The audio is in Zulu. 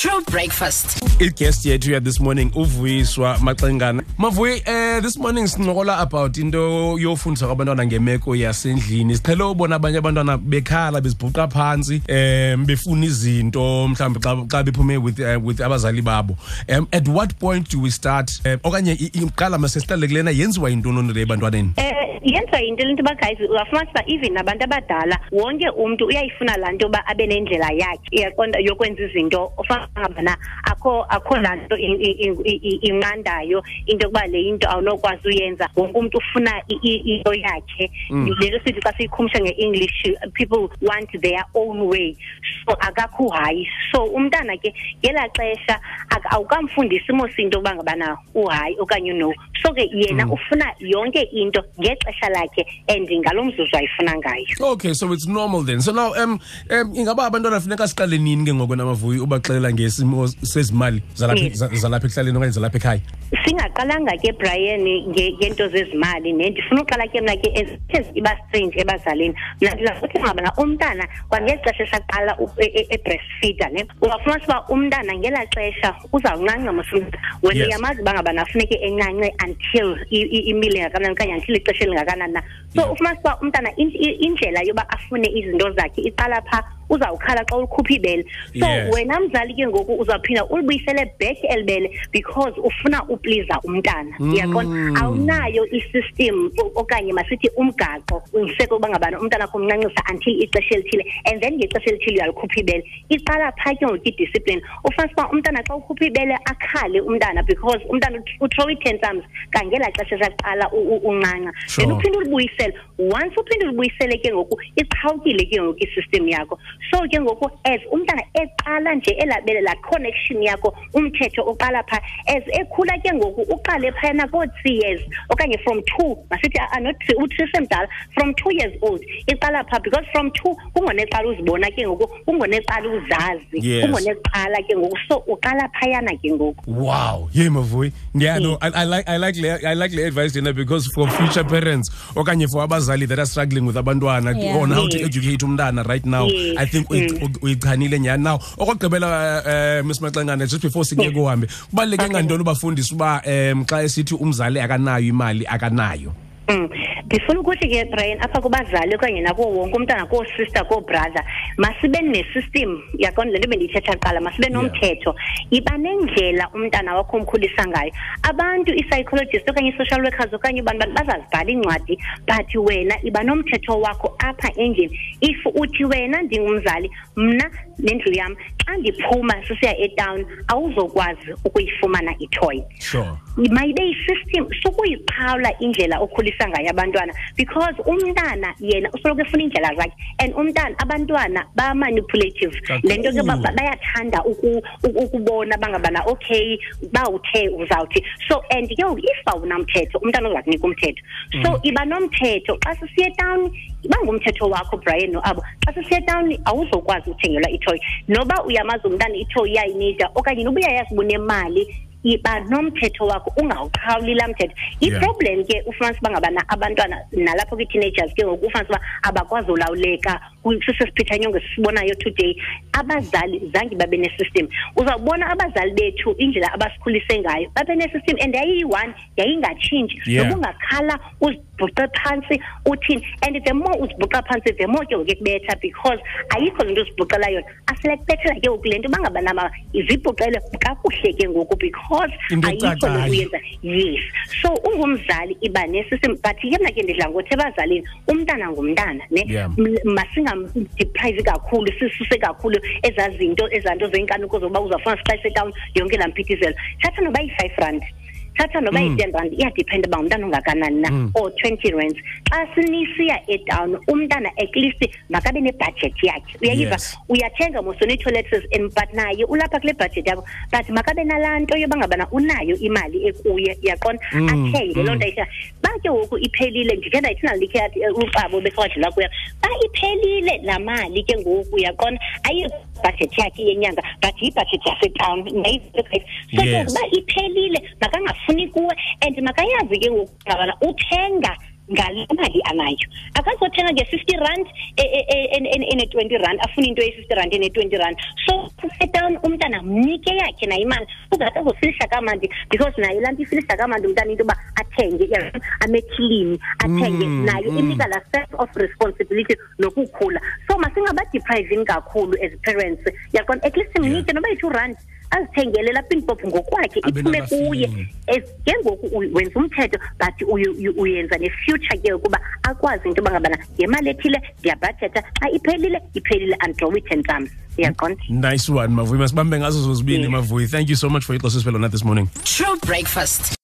True breakfast. i-guest yethu ya this morning uvuyiswa maxengana mavuyi eh this morning sincokola about into yofundisa kwabantwana ngemeko yasendlini. Siqhele ubona abanye abantwana bekhala bezibhuqa phansi um befuna izinto mhlawumbe xa, xa bephume with, uh, with abazali babo. Um at what point do we start um okanye i- iqala masesihlale kulena yenziwa yintoni le ebantwaneni? Eh yenza into lento nto guys uyafumanisa uba even nabantu abadala wonke umntu uyayifuna laa nto uba abe nendlela yakhe iyaqonda yokwenza izinto. Ofanangabana akho akho laa nto in- in- in- in- inqandayo into yokuba le into awunokwazi uyenza. Wonke umntu ufuna into yakhe. Lento sithi xa siyikhumsha nge-english people want their own way. So akakho hayi. So umntana ke ngelaa xesha awukamfundisi imosinto yokuba ngabana uhayi okanye no. So ke yena ufuna yonke into ngexesha lakhe and ngalo mzuzu ayifuna ngayo. Okay so it's normal then. So now um, um ingaba abantwana funeka siqale nini ke ngoko namavuyi ubaxelela ngesimo sezimali zalapha Yes. za- zalapha ekuhlaleni okanye zalapha ekhaya? Singaqalanga ke brian nge- ngento zezimali ne ndifuna uqala ke mna ke ezithe iba strange ebazalini. Mna ndizawuthi ngabana umntana kwangexesha esaqala ebreastfeeder ne ungafumanisa uba umntana ngelaa xesha uzawuncanca mosumntana wena uyamazi uba ngabana funeke encance until i- i- imile engakanani okanye until ixesha ezingakanani na. So ufumanisa uba umntana indlela yoba afune izinto zakhe iqala phaa uzawukhala xa ulikhupha ibele. So Yes. wena mzali ke ngoku uzawuphinda ulibuyisele back elibele because ufuna upliza umntana. Mm. uyaqonda awunayo isystem o- okanye masithi umgaqo ungiseke uba ngabana umntana akho umncancisa until ixesha elithile and then ngexesha elithile uyalikhupha ibele. Iqala phaa ke ngoku idiscipline. Ufanisa uba umntana xa ukhupha ibele akhale umntana because umntana ut- uthrow i-ten times kangela xesha saqala u- u- uncanca. Sure. then uphinde ulibuyisele. Once uphinde ulibuyisele ke ngoku iqhawukile ke ngoku isystem yakho. So ke ngoku as umntana eqala nje elabele laa connection yakho umthetho oqala phaa as ekhula ke ngoku uqale phayana koo-three years okanye from two masithi ah, not three u-three semdala from two years old iqala phaa because from two kungoneqala uzibona ke ngoku kungoneqala uzazi kungoneqala ke ngoku so uqala phayana ke ngoku Wow, yeah, Mavuyi. Yeah, no, I, I like, I like, I like the advice Dina because for future parents, okanye for abazali that are struggling with abantwana Yeah. on how to educate umntana right now, Yes. I think uyi- Mm. uyi- uyichanile nyhani now. Okugqibela, uh, Miss Maxengana, just before singeke uhambe, kubaluleke Okay. ngantoni ubafundisa uba um xa esithi umzali akanayo imali akanayo. Mm. ndifuna ukuthi ke brian apha kubazali okanye nakuwo wonke umntana koosister koobrother masibe nesystem yaqonda le nto bendiyithetha kuqala masibe nomthetho. Iba nendlela umntana wakho omkhulisa ngayo. Abantu ii-psychologist okanye ii-social workers okanye abantu bantu bazazibhala iincwadi but wena iba nomthetho wakho apha endlini. If uthi wena ndingumzali mna nendlu yam xa ndiphuma sisiya etawuni awuzokwazi ukuyifumana itoy. Sure. mayibe yisystem sukuyiqhawula indlela okhulisa ngayo abantwana because umntana yena usoloko efuna iindlela zakhe and umntana abantwana ba-manipulative. Le nto ke ba- ba- bayathanda uku- uku- ukubona bangabana okay bawuthe uzawuthi. So and ke ngoku if awunamthetho umntana uza kunika umthetho. So iba nomthetho. Xa sisiya etawuni iba ngumthetho wakho brian noabo xa sisiya etawuni awuzokwazi uthengelwa itoy. Noba uyamazi umntana itoy iyayinida okanye noba uyayazi uba unemali iba nomthetho wakho ungawuqhawuli laa mthetho Yeah. iproblem ke ufumanisa uba ngabana abantwana nalapho kwi-teenagers ke ngoku ufumanisa uba abakwazi ulawuleka sisesiphithanyongo sisibonayo today abazali zange babe nesystem uzawubona abazali bethu indlela abasikhulise ngayo babe nesystem and yayiyi-one yayingatshintshi Yeah. noba ungakhala uzibhuqe phantsi uthini and the more uzibhuqa phantsi the more ke ngoku ekubetha because ayikho le nto uzibhuqela yona aselekubethela ke ngoku le nto bangabana ma zibhuqele kakuhle ke ngoku because Into ayikho le ecacayo. nto uyenza yes so ungumzali iba nesystem but ke mna ke ndidla ngothi ebazalini umntana ngumntana ne Yeah. Masingamdeprive kakhulu sisuse kakhulu ezaa zinto ezaa nto zeenkanuko zokuba uzawufuna sixa setawuni yonke laa mphithizelo thatha noba yi-five rand thatha noba yi-ten rand iyadiphenda uba ngumntana ongakanani na Mm. or twenty rands. Xa sinisiya etawuni umntana at least makabe nebhajethi yakhe. Uyayiva Yes. uyathenga mosona ii-toiletries and but naye ulapha kule bhajethi yakho but makabe nalaa nto yoba ngabana unayo imali ekuye yaqonda Mm, athenge loo mm. nto ayithenga ba ke ngoku iphelile ndithe ndayithi nalikhe yathi eh, ucabo besawadlula kuya. Ba iphelile laa mali ke ngoku uyaqonda ayiyo bhajethi yakhe yenyanga but nayiso ke Yes. ngoku uba iphelile makangafuni kuwe and makayazi ke ngoku ngabana uthenga ngale mali anayo akazothenga nge-fifty rand e, ene-twenty rand afune into ye-fifty rand ene-twenty rand. So sedown umntana mnike yakhe nayo imali. Uzate uzofilisa kamandi because naye laa nto ifilisa kamandi umntana into yoba athenge amethilini athenge Mm, nayo mm. inika la sense of responsibility nokukhula. So masingabadeprivini kakhulu as parents. Yaqona at least mnike noba yi-two rand azithengele lapha impophu ngokwakhe iphume kuye feeling. Ke ngoku wenza umthetho but uyu- uyu- uyenza ne-future ke ukuba akwazi into yoba ngabana ngemali ethile ndiyabhajetha xa iphelile iphelile and draw it and thumbs uyaqonda nice one mavuyi masibambe ngazo zozibini Yeah. mavuyi thank you so much for ixesha esiphelona this morning True breakfast.